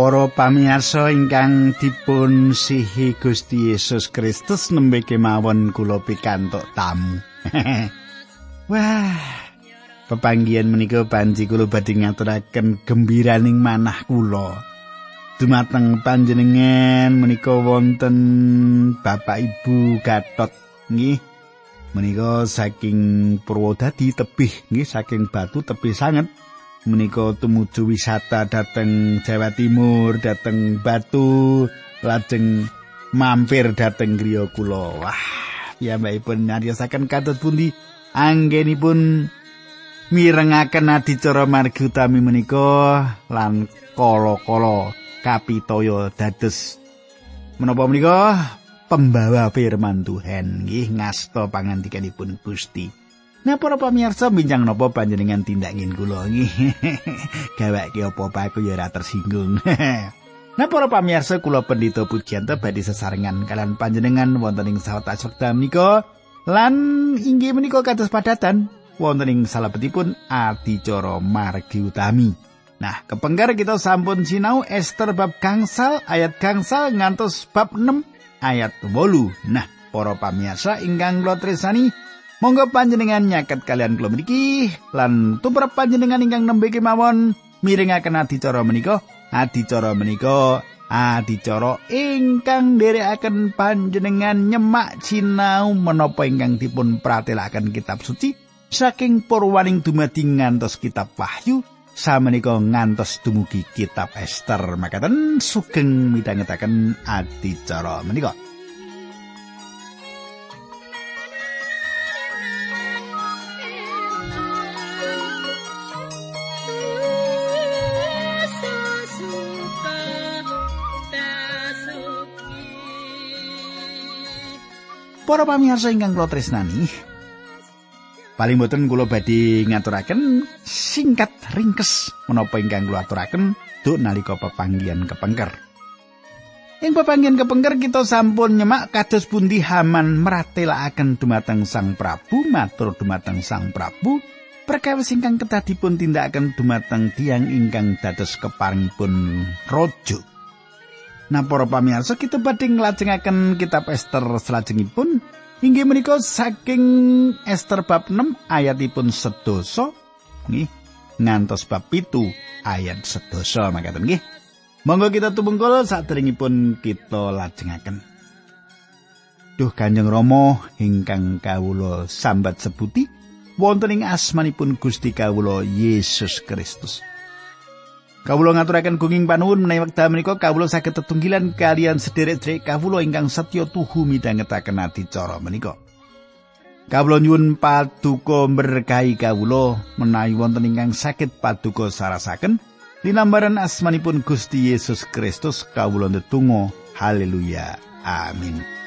Para pamirsa ingkang dipun sihi Gusti Yesus Kristus nembe kemawon kula pikantuk tamu. Wah, pepanggihan menika panji kula badhe ngaturaken gembiraning manah kula. Dumateng panjenengan menika wonten Bapak Ibu Gatot nggih. Menika saking Purwodadi tebih nggih saking Batu tebih sanget. Menika tumuju wisata dhateng Jawa Timur, dhateng Batu, lajeng mampir dhateng griya kula. Wah, piyambakipun nyariosaken katut pundi anggenipun mirengaken adicara margi utami menika lan kala-kala kapitaya dados menapa menika pembawa firman Tuhan nggih ngasta pangandikanipun Gusti. Nah para pamirsa bincang nopo panjenengan tindangin kula nggih. Gaweke apa-apa aku ya ora tersinggung. nah para pamirsa kula pendito pujianta badhe sesarengan kalian panjenengan wonten ing sawetara wekdal menika lan inggih menika kados padatan wonten ing salebetipun adicara margi utami. Nah, kepengker kita sampun sinau Esther bab gangsal ayat gangsal ngantos bab 6 ayat 8. Nah, para pamirsa ingkang kula tresani, Monggo panjenengan nyaket kalian kula mriki lan tumrap panjenengan ingkang nembe kemawon miringaken adicara menika. Adicara menika adicara ingkang nderekaken panjenengan nyemak sinau menapa ingkang dipun pratelaken kitab suci saking purwaning dumadi ngantos kitab Wahyu samenika ngantos dumugi kitab Esther makaten sugeng midhangetaken adicara menika. Para pamirsa ingkang kula tresnani, paling boten kula badhe ngaturaken singkat ringkes menapa ingkang kula aturaken duk nalika pepanggihan kepengker. Ing pepanggihan kepengker kita sampun nyemak kados pundi Haman meratelaken dumateng Sang Prabu matur dumateng Sang Prabu perkawis ingkang kedah dipun tindakaken dumateng tiang ingkang dados keparingipun raja. Nah para pamirsa kita badhe nglajengaken kitab Esther salajengipun inggih menika saking Esther bab 6 ayatipun sedoso nggih ngantos bab pitu ayat sedoso makaten nggih. Monggo kita tumungkul saderengipun kita lajengaken. Duh Kanjeng Rama ingkang kawula sambat sebuti wonten ing asmanipun Gusti kawula Yesus Kristus. Kawula ngaturaken gunging panuwun menawi wekdal menika kawula saged tetunggilan kalian sederek-sederek kawula ingkang setya tuhu midhangetaken adicara menika. Kawula nyuwun paduka berkahi kawula menawi wonten ingkang saged paduka sarasaken. Linambaran asmanipun Gusti Yesus Kristus kawula ndedonga haleluya. Amin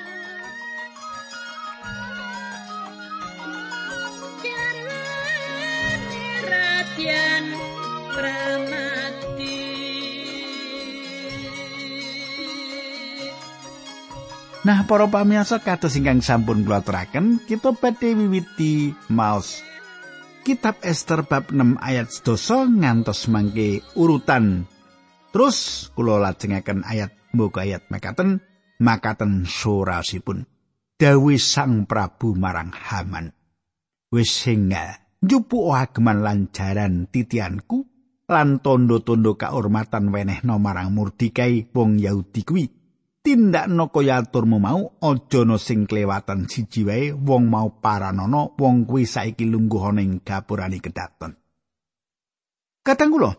Nah, para pamirsa kados ingkang sampun kula aturaken, kita badhe wiwiti maos Kitab Esther bab 6 ayat 12 ngantos mangke urutan. Terus kula lajengaken ayat mbok ayat makaten makaten surasipun. Dawi Sang Prabu marang Haman. Wis singga njupu ageman lanjaran titianku lan tondo-tondo kaurmatan wenehna marang Mordikai wong Yahudi kuwi. Tindakno kaya aturmu mau aja no sing klewatan siji wae wong mau paranana wong kuwi saiki lungguh ning gapurane kedaton. Kadang kula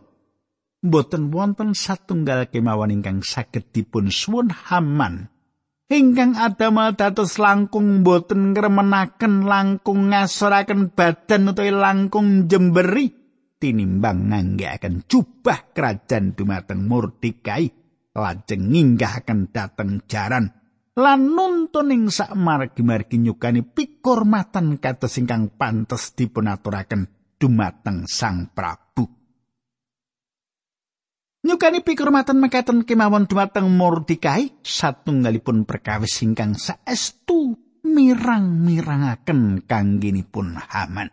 mboten wonten satunggal kemawon ingkang saged dipun suwun Haman. Ingkang adamel dados langkung mboten ngremenaken langkung ngasoraken badan utawa langkung jemberi tinimbang nganggeaken jubah kerajaan dumateng Mordekai lajeng nginggahaken dhateng jaran lan nuntun ing sak margi-margi nyukani pikurmatan kados ingkang pantes dipunaturaken dumateng Sang Prabu. Nyukani pikurmatan mekaten kemawon dumateng Mordikai satunggalipun perkawis ingkang saestu mirang-mirangaken kangginipun Haman.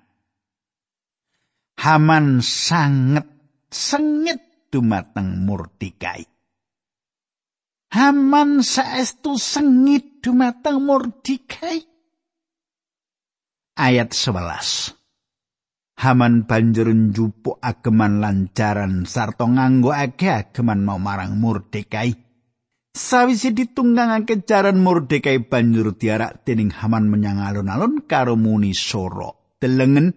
Haman sanget sengit dumateng Mordikai. Haman saestu sengit dumateng Mordekai. Ayat 11. Haman banjur njupuk ageman lancaran sarta nganggo ake ageman mau marang Mordekai. Sawise ditunggangake jaran Mordekai banjur diarak dening Haman menyang alun-alun karo muni soro. Delengen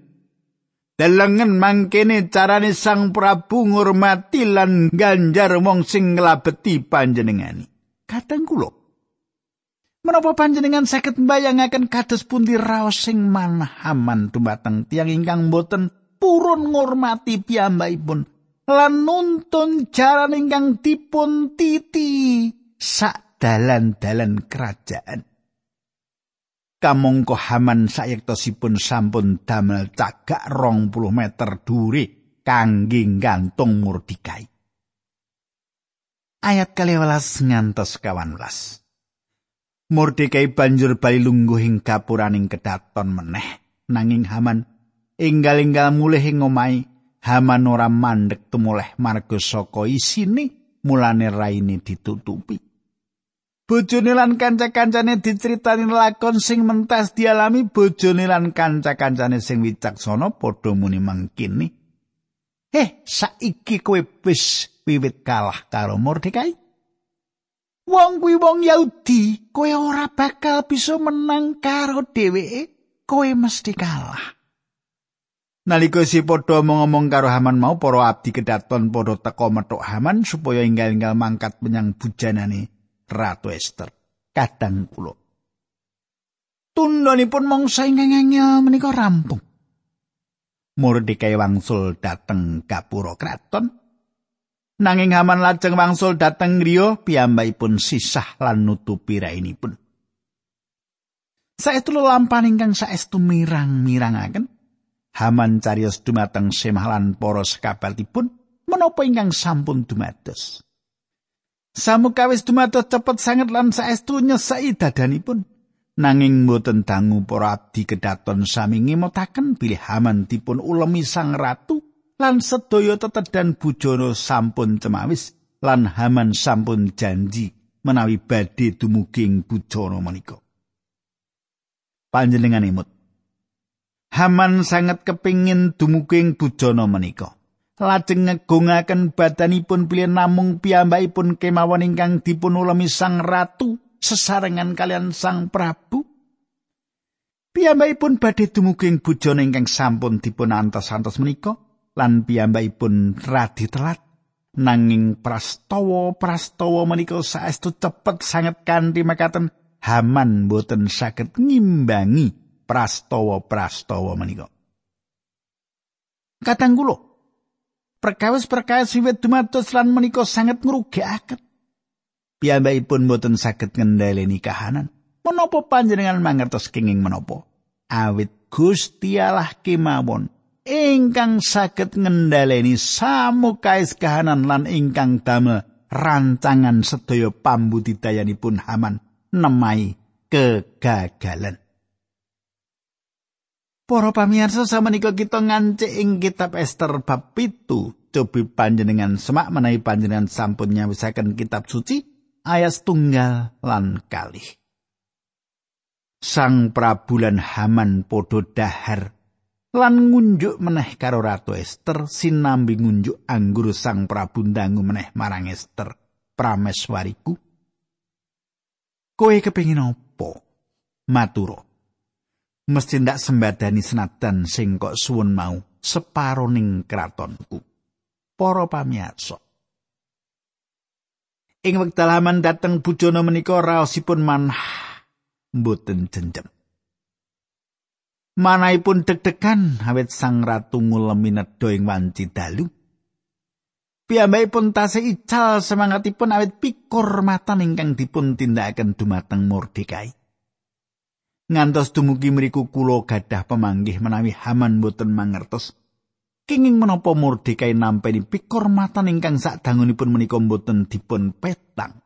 Delengen mangkene carane Sang Prabu ngurmati lan ganjar wong sing nglabeti panjenengani. Kadang kula Menapa panjenengan saged mbayangaken kados pundi raos sing manahaman dumateng tiyang ingkang boten purun ngurmati piyambakipun lan nuntun jaran ingkang dipun titi sak dalan-dalan kerajaan. Kamangka Haman sayektosipun sampun damel cagak rong puluh meter duri kangge gantung Mordikai. Ayat kaliwelas ngantos kawan welas. Mordikai banjur bali lungguh ing gapuraning kedaton meneh. Nanging Haman enggal-enggal mulih ing omahe Haman ora mandek tumuleh marga saka isine mulane raine ditutupi. Bojone lan kanca-kancane diceritani lakon sing mentas dialami bojone lan kanca-kancane sing wicaksana padha muni mangkini. Eh, saiki kowe wis wiwit kalah karo Mordekai. Wong kuwi wong Yahudi, kowe ora bakal bisa menang karo dheweke, kowe mesti kalah. Nalika si padha ngomong karo Haman mau para abdi kedaton padha teka metuk Haman supaya inggal-inggal mangkat menyang bujanane Ratu Esther. Kadang kula. Tundhonipun mangsa ingkang angel menika rampung. Mordekai wangsul dateng gapura kraton. Nanging Haman lajeng wangsul dateng griya piyambakipun sisah lan nutupi rainipun. Saestu lampan ingkang saestu mirang-mirangaken Haman carios dumateng semah lan para sekabatipun menapa ingkang sampun dumados. Samukawis dumados cepet sanget lan saestu nyesai dadanipun. Nanging mboten dangu para abdi kedaton sami ngemotaken bilih Haman dipun ulemi sang ratu lan sedaya tetedan bujana sampun cemawis lan Haman sampun janji menawi badhe dumuging bujana menika. Panjenengan imut. Haman sangat kepingin dumuging bujana menika. Lajeng ngegungaken badanipun pilih namung piyambakipun kemawon ingkang dipun ulemi sang ratu sesarengan kalian sang prabu piyambakipun badhe dumuging bujana ingkang sampun dipun antos-antos menika lan piyambakipun radi telat nanging prastawa-prastawa menika saestu cepet sanget kanthi makaten Haman boten saged ngimbangi prastawa-prastawa menika. Katang kula, perkawis-perkawis wiwit dumados lan menika sanget ngrugikaken. Piyambakipun boten saged ngendhaleni kahanan. Menapa panjenengan mangertos kenging menapa? Awit Gusti Allah kemawon ingkang saged ngendhaleni samukais kahanan lan ingkang damel rancangan sedaya pambudidayanipun Haman nemai kegagalan. Para pamirsa samenika kita ngancik ing kitab Esther bab pitu. Cobi panjenengan semak menawi panjenengan sampun nyawisaken kitab suci ayat tunggal lan kalih. Sang Prabu lan Haman padha dahar lan ngunjuk meneh karo Ratu Esther sinambi ngunjuk anggur Sang Prabu ndangu meneh marang Esther prameswariku. Koe kepengin apa? Maturo. Mesti ndak sembadani senadan sing kok suwun mau separoning kratonku. Para pamirsa. Ing wekdal aman dateng bujana menika raosipun manah mboten jenjem. Manahipun deg-degan awit sang ratu ngulemi nedha ing wanci dalu. Piyambakipun tasih ical semangatipun awit pikur matan ingkang dipun tindakaken dumateng Mordekai. Ngantos dumugi mriku kula gadah pemanggih menawi Haman boten mangertos kenging menapa Mordekai nampi pikor matan ingkang sadangunipun menika boten dipun petang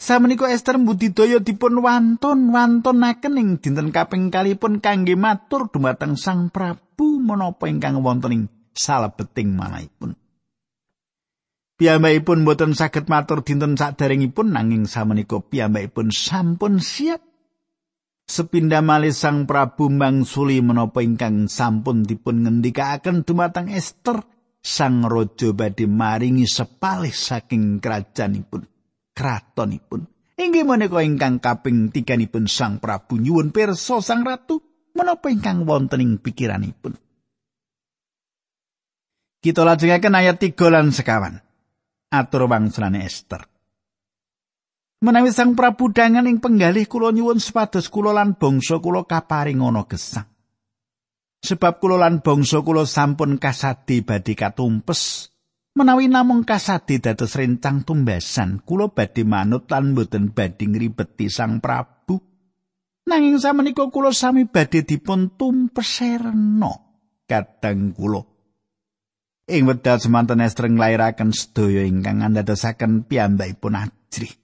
Samenika Esther budidaya dipun wantun-wantunaken ing dinten kaping kalipun kangge matur dumateng Sang Prabu menapa ingkang wonten ing salebeting manahipun. Piyambakipun boten saged matur dinten saderengipun nanging samenika piyambakipun sampun siap sepindah malih Sang Prabu mangsuli menapa ingkang sampun dipun ngendikaaken dumateng Ester Sang Raja badhe maringi sepalih saking kerajaanipun kratonipun inggih menika ingkang kaping tiganipun Sang Prabu nyuwun pirsa Sang Ratu menapa ingkang wonten ing pikiranipun Kita lajengaken ayat 3 lan sekawan. atur wangsulane Ester. Menawi Sang Prabu dangan ing penggalih kula nyuwun supados kula lan bangsa kula kaparing ana gesang. Sebab kula lan bangsa kula sampun kasadi badhe katumpes. Menawi namung kasadi dados rencang tumbasan, kula badhe manut lan boten badhe ngribeti Sang Prabu. Nanging samenika kula sami badhe dipun tumpeserna kadang kula. ing wedal semanten Ester nglairaken sedaya ingkang andadosaken piyambakipun ajri.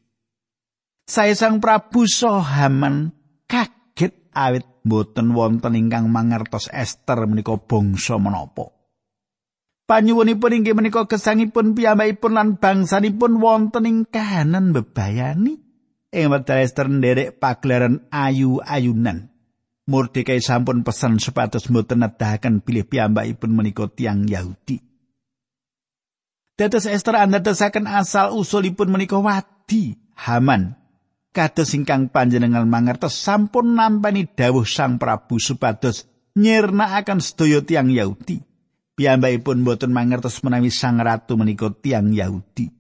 Saya sang Prabu Sohaman kaget awit boten wonten ingkang mangertos Ester menika bangsa menapa. Panyuwunipun inggih menika gesangipun piyambakipun lan bangsanipun wonten ing kahanan bebayani. Ing wedal Ester nderek pagelaran ayu-ayunan. Mordekai sampun pesan supados mboten nedahaken bilih piyambakipun menika tiang Yahudi. Dados Esther andadosaken asal usulipun menika wadi Haman. Kados ingkang panjenengan mangertos sampun nampani dawuh Sang Prabu supados nyirnakaken sedaya tiang Yahudi. Piyambakipun boten mangertos menawi Sang Ratu menika tiang Yahudi.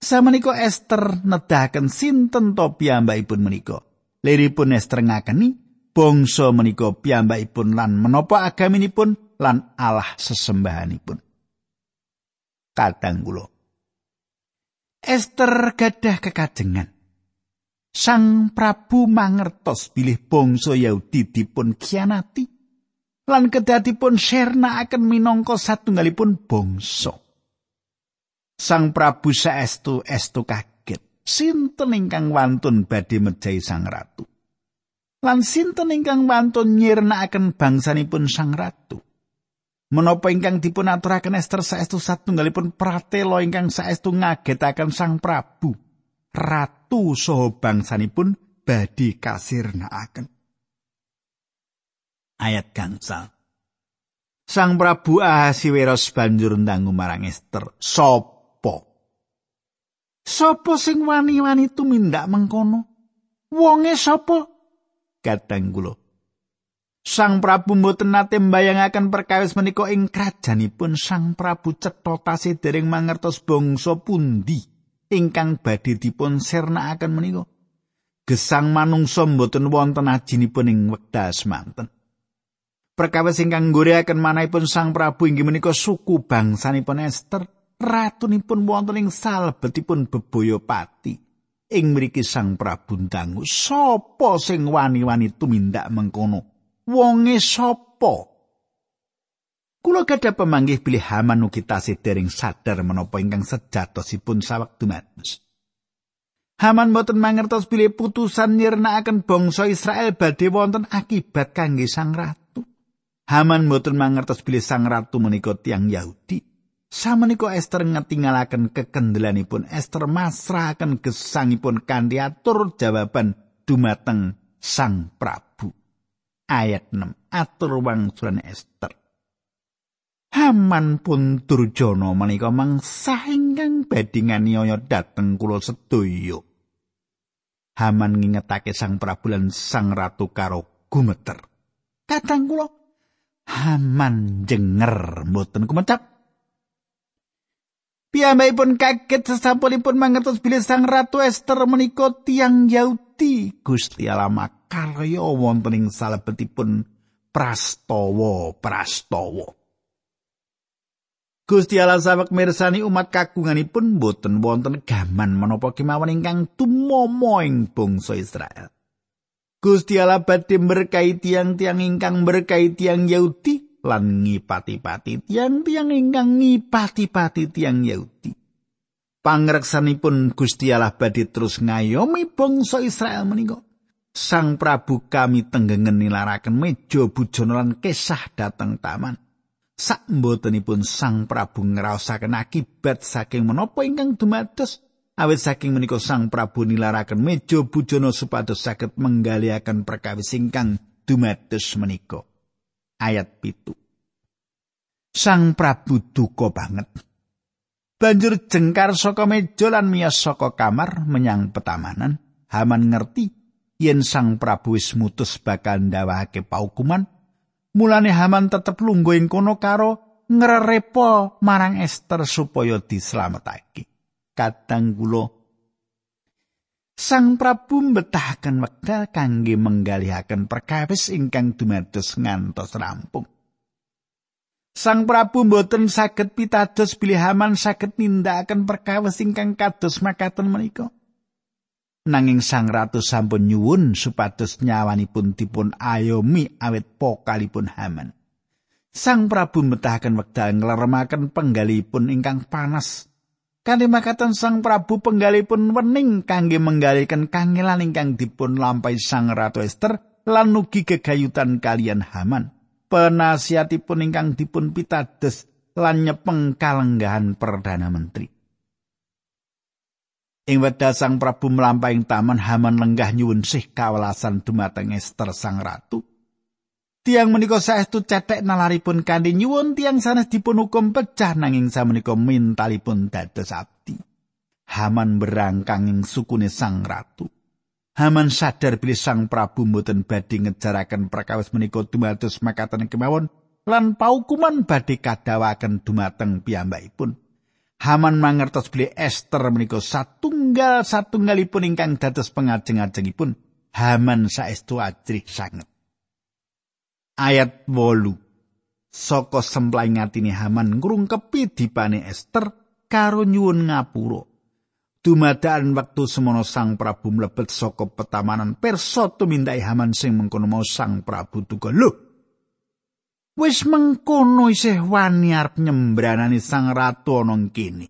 Samenika Esther nedahaken sinten to piyambakipun menika. Liripun Esther ngakeni bangsa menika piyambakipun lan menapa agaminipun lan Allah sesembahanipun. kadang kula. Ester gadah kekajengan. Sang Prabu mangertos bilih bangsa Yahudi dipun kianati lan kedatipun serna minangka satunggalipun bangsa. Sang Prabu saestu estu kaget. Sinten ingkang wantun badhe mejahi Sang Ratu? Lan sinten ingkang wantun nyirnakaken bangsanipun Sang Ratu? Menapa ingkang dipun aturaken Ester saestu satunggalipun pratela ingkang saestu ngagetaken Sang Prabu. Ratu saha bangsanipun badhe kasirnakaken. Ayat gangsal. Sang Prabu Ahasiweros banjur ndangu marang Ester, "Sopo? Sopo sing wani-wani tumindak mengkono? Wonge sapa?" Kadang kula Sang Prabu mboten nate mbayangaken perkawis menika ing krajanipun Sang Prabu cetha tasih dereng mangertos bangsa pundi ingkang badhe dipun sernakaken menika. Gesang manungsa mboten wonten ajinipun ing wekdal semanten. Perkawis ingkang nggorekaken manahipun Sang Prabu inggih menika suku bangsanipun Ester, ratunipun wonten ing salebetipun bebaya pati. Ing mriki Sang Prabu ndangu, sapa sing wani-wani tumindak mengkono? wonge sapa kula gadah pemanggih bilih Haman ugi tasih dereng sadar menapa ingkang sejatosipun sawektu matus Haman boten mangertos bilih putusan nyirnakaken bangsa Israel badhe wonten akibat kangge sang ratu Haman boten mangertos bilih sang ratu menika tiang Yahudi Samenika Esther ngetingalaken kekendelanipun Esther masrahaken gesangipun kanthi atur jawaban dumateng Sang Prabu. ayat 6 atur wangsulan Ester. Haman pun durjana menika mangsa ingkang badhe nganiaya dhateng kula sedaya. Haman ngingetake Sang Prabu lan Sang Ratu karo gumeter. Kadang kula Haman jenger mboten kumecap. Piyambakipun kaget sesampunipun mangertos bilih Sang Ratu Ester menika tiang Yahudi. Gusti Allah karya wonten ing salebetipun prastawa prastawa Gusti Allah sawek mirsani umat kagunganipun boten wonten gaman menapa kemawon ingkang tumomo ing bangsa Israel. Gusti Allah badhe berkahi tiang-tiang ingkang berkahi tiang Yahudi lan ngipati-pati tiang-tiang ingkang ngipati-pati tiang Yahudi. Pangreksanipun Gusti Allah badhe terus ngayomi bangsa Israel menika. Sang Prabu kami tenggengen nilaraken meja bujana lan kesah dateng taman. Sak mbotenipun Sang Prabu ngraosaken akibat saking menapa ingkang dumados awit saking menika Sang Prabu nilaraken meja bujana supados saged menggaliaken perkawis ingkang dumados menika. Ayat pitu. Sang Prabu duka banget. Banjur jengkar saka meja lan miyos saka kamar menyang petamanan. Haman ngerti yen Sang Prabu wis mutus bakal ndawahake paukuman Mulane Haman tetep lungguh ing kono karo ngrerepo marang Esther supaya dislametake. Kadang kula Sang Prabu mbetahaken wekdal kangge menggalihaken perkawis ingkang dumados ngantos rampung. Sang Prabu mboten saged pitados bilih Haman saged nindakaken perkawis ingkang kados makaten menika. Nanging sang ratu sampun nyuwun supados nyawanipun dipun ayomi awit pokalipun Haman. Sang Prabu metahaken wekdal ngleremaken penggalipun ingkang panas. Kanthi makaten Sang Prabu penggalipun wening kangge menggalikan kangelan ingkang dipun lampahi Sang Ratu Esther lan ugi gegayutan kalian Haman. Penasihatipun ingkang dipun pitados lan nyepeng kalenggahan Perdana Menteri. Ing wedha Sang Prabu mlampahing taman Haman lenggah nyuwun sih kawelasan dumateng Ester Sang Ratu. Tiang menika saestu cetek nalaripun kanthi nyuwun tiang sanes dipun hukum pecah nanging samenika mintalipun dados abdi. Haman berangkang ing sukune Sang Ratu. Haman sadar bilih Sang Prabu mboten badhe ngejaraken perkawis menika dumados makaten kemawon lan paukuman badhe kadawaken dumateng piyambakipun. Haman mangertos bilih Esther menika satunggal satunggalipun ingkang dados pengajeng-ajengipun. Haman saestu ajrih sanget. Ayat 8. Saka semplai ngatine Haman ngrungkepi dipane Esther karo nyuwun ngapura. Dumadaan wektu semono Sang Prabu mlebet saka petamanan persa tumindai Haman sing mengkono mau Sang Prabu. Loh, wis mengkono isih wani arep nyembranani sang ratu ana kene.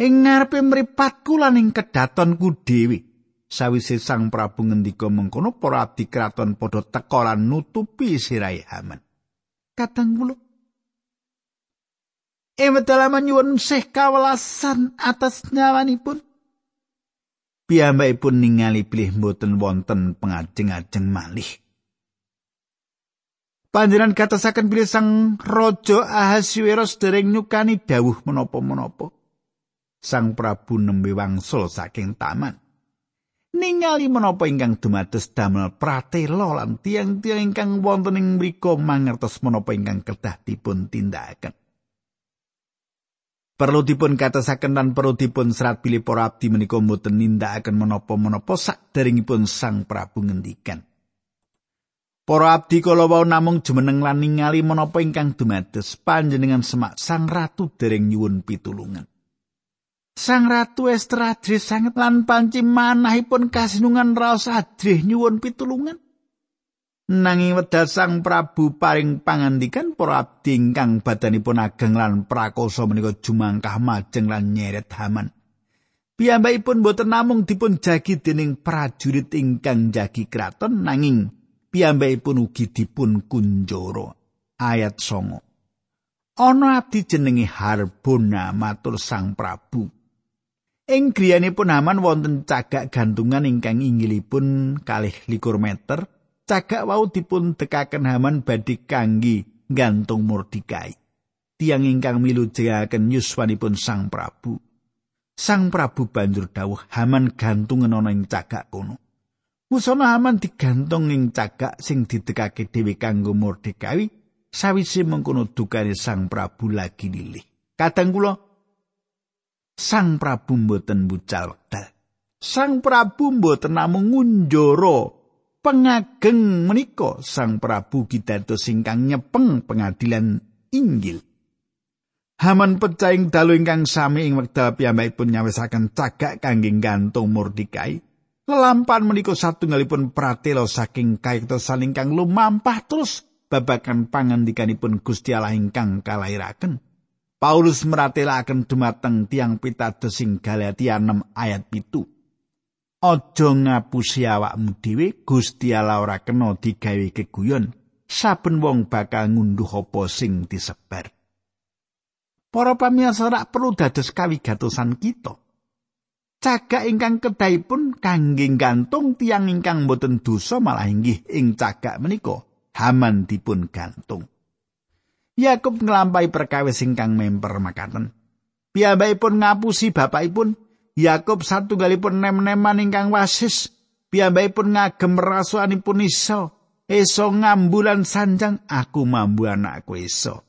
Ing ngarepe mripatku lan ing kedatonku dhewe. Sawise sang Prabu ngendika mengkono para abdi kraton padha teka lan nutupi sirai Haman. Kadang kula Emetalaman nyuwun sih kawelasan atas nyawanipun. Piyambakipun ningali pilih mboten wonten pengajeng-ajeng malih. Panjenengan katasaken bilih sang raja Ahasiweros dereng nyukani dawuh menapa-menapa. Sang Prabu nembe wangsul saking taman. Ningali menapa ingkang dumados damel pratela lan tiang-tiang ingkang wonten ing mriku mangertos menapa ingkang kedah dipun tindakaken. Perlu dipun katasaken lan perlu dipun serat pilih para abdi menika mboten nindakaken menapa-menapa sakderengipun Sang Prabu ngendikan. Para abdi kala wau namung jumeneng lan ningali menapa ingkang dumados panjenengan semak Sang Ratu dereng nyuwun pitulungan. Sang Ratu Ester adrih sanget lan panci manahipun kasinungan raos adrih nyuwun pitulungan. Nanging wedal Sang Prabu paring pangandikan para abdi ingkang badanipun ageng lan prakoso menika jumangkah majeng lan nyeret haman. Piyambakipun boten namung dipun jagi dening prajurit ingkang jagi kraton nanging piyambakipun ugi dipun kunjara ayat 9 ana abdi jenenge Harbona matur Sang Prabu. Ing griyanipun Haman wonten cagak gantungan ingkang inggilipun kalih likur meter cagak wau dipun dekaken Haman badhe kangge gantung Mordikai tiang ingkang milu jengaken yuswanipun Sang Prabu. Sang Prabu banjur dawuh Haman gantungan ana ing cagak kono Wusana Haman digantung ing cagak sing didekake dhewe kanggo Mordekai sawise mengkono dukane Sang Prabu lagi nilih. Kadang kula Sang Prabu mboten bucal wekdal. Sang Prabu mboten namung ngunjara pengageng menika Sang Prabu kidados ingkang nyepeng pengadilan inggil. Haman pecaing dalu ingkang sami ing wekdal piyambakipun nyawisaken cagak kangge gantung Mordekai. Lelampan menika satunggalipun pratela saking kaitosan ingkang lumampah terus babakan pangandikanipun Gusti Allah ingkang kalairaken. Paulus meratelaken dumateng tiang pitados sing Galatia 6 ayat pitu. Aja ngapusi awakmu dhewe Gusti Allah ora kena digawe keguyon. saben wong bakal ngunduh apa sing disebar. Para pamirsa perlu dados kawigatosan kita. Cagak ingkang kedahipun kangge gantung tiang ingkang boten dosa malah inggih ing cagak menika Haman dipun gantung. Yakub nglampahi perkawis ingkang memper makaten. Piyambakipun ngapusi bapakipun Yakub satunggalipun nem-neman ingkang wasis. Piyambakipun ngagem rasuanipun iso. Eso ngambulan sanjang aku mambu anakku iso.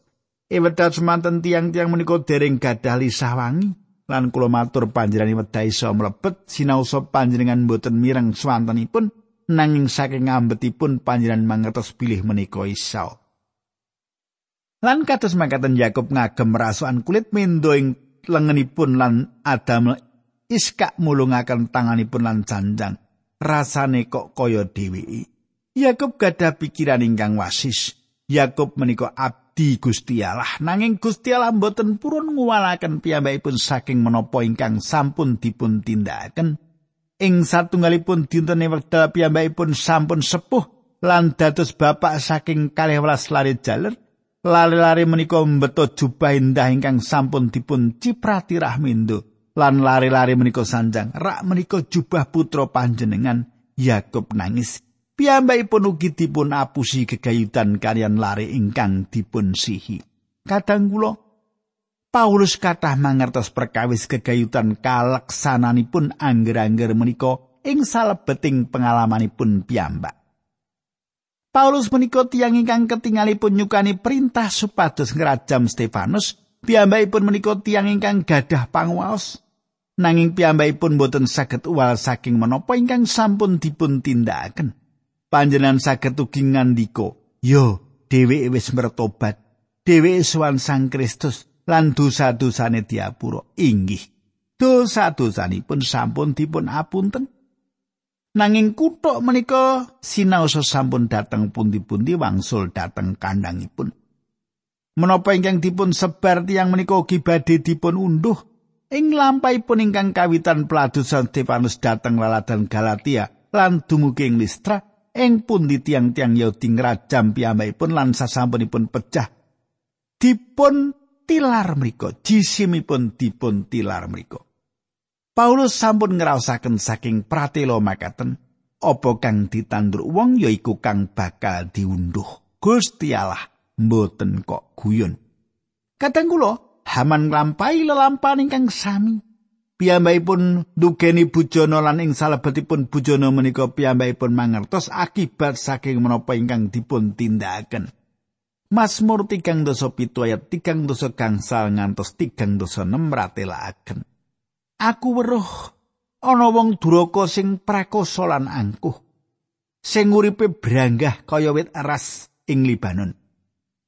Ewedat semanten tiang-tiang menika dereng gadah lisah wangi. Lan kula matur panjenengan wedha iso mlebet sinaosa panjenengan boten mireng swantenipun nanging saking ngambetipun panjenengan mangertos pilih menika iso. Lan kados mangkaten Yakub ngagem rasukan kulit mendo ing lengenipun lan Adam iska mulungaken tanganipun lan janjang. Rasane kok kaya dheweke. Yakub gadah pikiran ingkang wasis. Yakub menika Gusti Allah nanging Gusti Allah mboten purun nguwalaken piyambakipun saking menapa ingkang sampun dipun tindakaken ing satunggalipun dinten wekdal piyambakipun sampun sepuh lan dados bapak saking kalih welas lari jaler lari-lari menika mbeto jubah indah ingkang sampun dipun ciprati rahmindo lan lari-lari menika sanjang rak menika jubah putra panjenengan Yakub nangis piyambakipun ugi dipun apusi gegayutan kalian lari ingkang dipun sihi. Kadang kula Paulus kathah mangertos perkawis gegayutan kaleksananipun angger-angger menika ing salebeting pengalamanipun piyambak. Paulus menika tiyang ingkang ketingalipun nyukani perintah supados ngrajam Stefanus, piyambakipun menika tiyang ingkang gadah panguwaos. Nanging piyambakipun boten saged uwal saking menapa ingkang sampun dipun tindakaken. Panjenengan saged ugi ngandika, "Yo, dheweke wis mertobat. Dheweke sowan Sang Kristus lan dosa-dosane diapura." Inggih. Dosa-dosanipun sampun dipun apunten. Nanging kutuk menika sinaosa sampun dateng pundi-pundi wangsul dateng kandhangipun. Menapa ingkang dipun sebar tiang menika ugi badhe dipun unduh ing lampahipun ingkang kawitan peladusan Stefanus dateng laladan Galatia lan dumugi ing Listra ing pundi tiang-tiang Yahudi ngrajam piyambakipun lan sasampunipun pecah dipun tilar mriku jisimipun dipun tilar mriku. Paulus sampun ngraosaken saking pratela makaten apa kang ditandur wong yaiku kang bakal diunduh. Gusti Allah mboten kok guyon. Kadang kula Haman nglampahi lelampahan ingkang sami piyambakipun dugeni bujana lan ing salebetipun bujana menika piyambakipun mangertos akibat saking menapa ingkang dipun tindakaken. Mazmur tigang dosa pitu ayat tigang dosa gangsal ngantos tigang dosa nem ratelaaken. Aku weruh ana wong duraka sing prakoso lan angkuh. Sing uripe branggah kaya wit eras ing Libanon.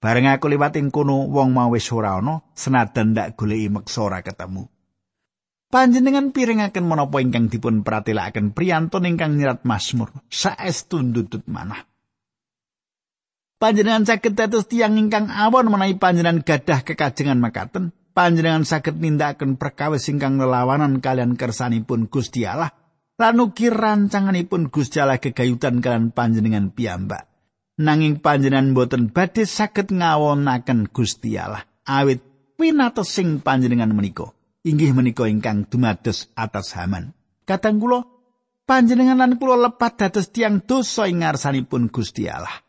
Bareng aku liwat ing kono wong mau wis ora ana senadan ndak goleki meksa ketemu. Panjenengan pirengaken menapa ingkang dipun pratelakaken priyantun ingkang nyerat Mazmur saestu ndudut manah. Panjenengan saged dados tiyang ingkang awon menawi panjenengan gadah kekajengan makaten. Panjenengan saged nindakaken perkawis ingkang lelawanan kalian kersanipun Gusti Allah lan ugi rancanganipun Gusti Allah gegayutan kalian panjenengan piyambak. Nanging panjenengan boten badhe saged ngawonaken Gusti Allah awit pinatos sing panjenengan menika. Inggih menika ingkang dumados atas Haman. Kadang kula panjenengan lan kula lepat dados tiang dosa ing ngarsanipun Gusti Allah.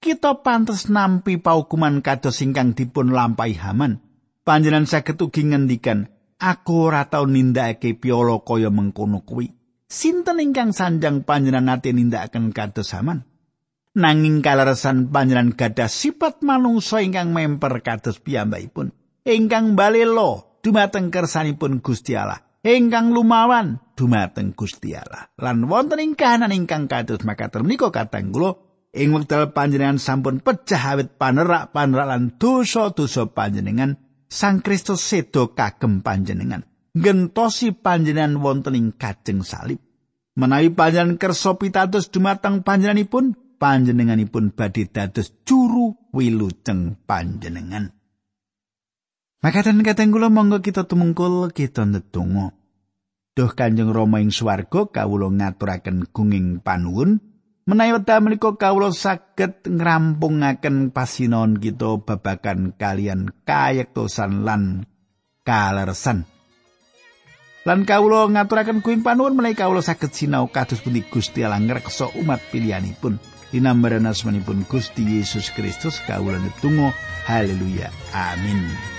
Kita pantes nampi paukuman kados ingkang dipun lampahi Haman. Panjenengan saged ugi ngendikan, aku ora tau nindakake piolo kaya mengkono kuwi. Sinten ingkang sanjang panjenengan nate nindakaken kados Haman? Nanging kaleresan panjenengan gadah sifat manungsa ingkang memper kados piyambakipun. Ingkang balelo dumateng kersanipun Gusti Allah. Ingkang lumawan dumateng Gusti Allah. Lan wonten ing kahanan ingkang kados makaten menika katang kula ing wekdal panjenengan sampun pecah awit panerak panerak lan dosa-dosa panjenengan Sang Kristus sedo kagem panjenengan. Gentosi panjenengan wonten ing kajeng salib. Menawi panjenengan kersa pitados dumateng panjenenganipun panjenenganipun badhe dados juru wilujeng panjenengan Makaten kateng kula monggo kita tumungkul kita ndedonga. Duh Kanjeng Rama ing swarga kawula ngaturaken gunging panuwun Menawi wekdal menika kawula saged ngrampungaken pasinon kita babagan kalian kayektosan lan kalersan. Lan kawula ngaturaken kuing panuwun menawi kawula saged sinau kados pundi Gusti Allah ngreksa umat pilihanipun. Dinambaran asmanipun Gusti Yesus Kristus kawula netunggal haleluya amin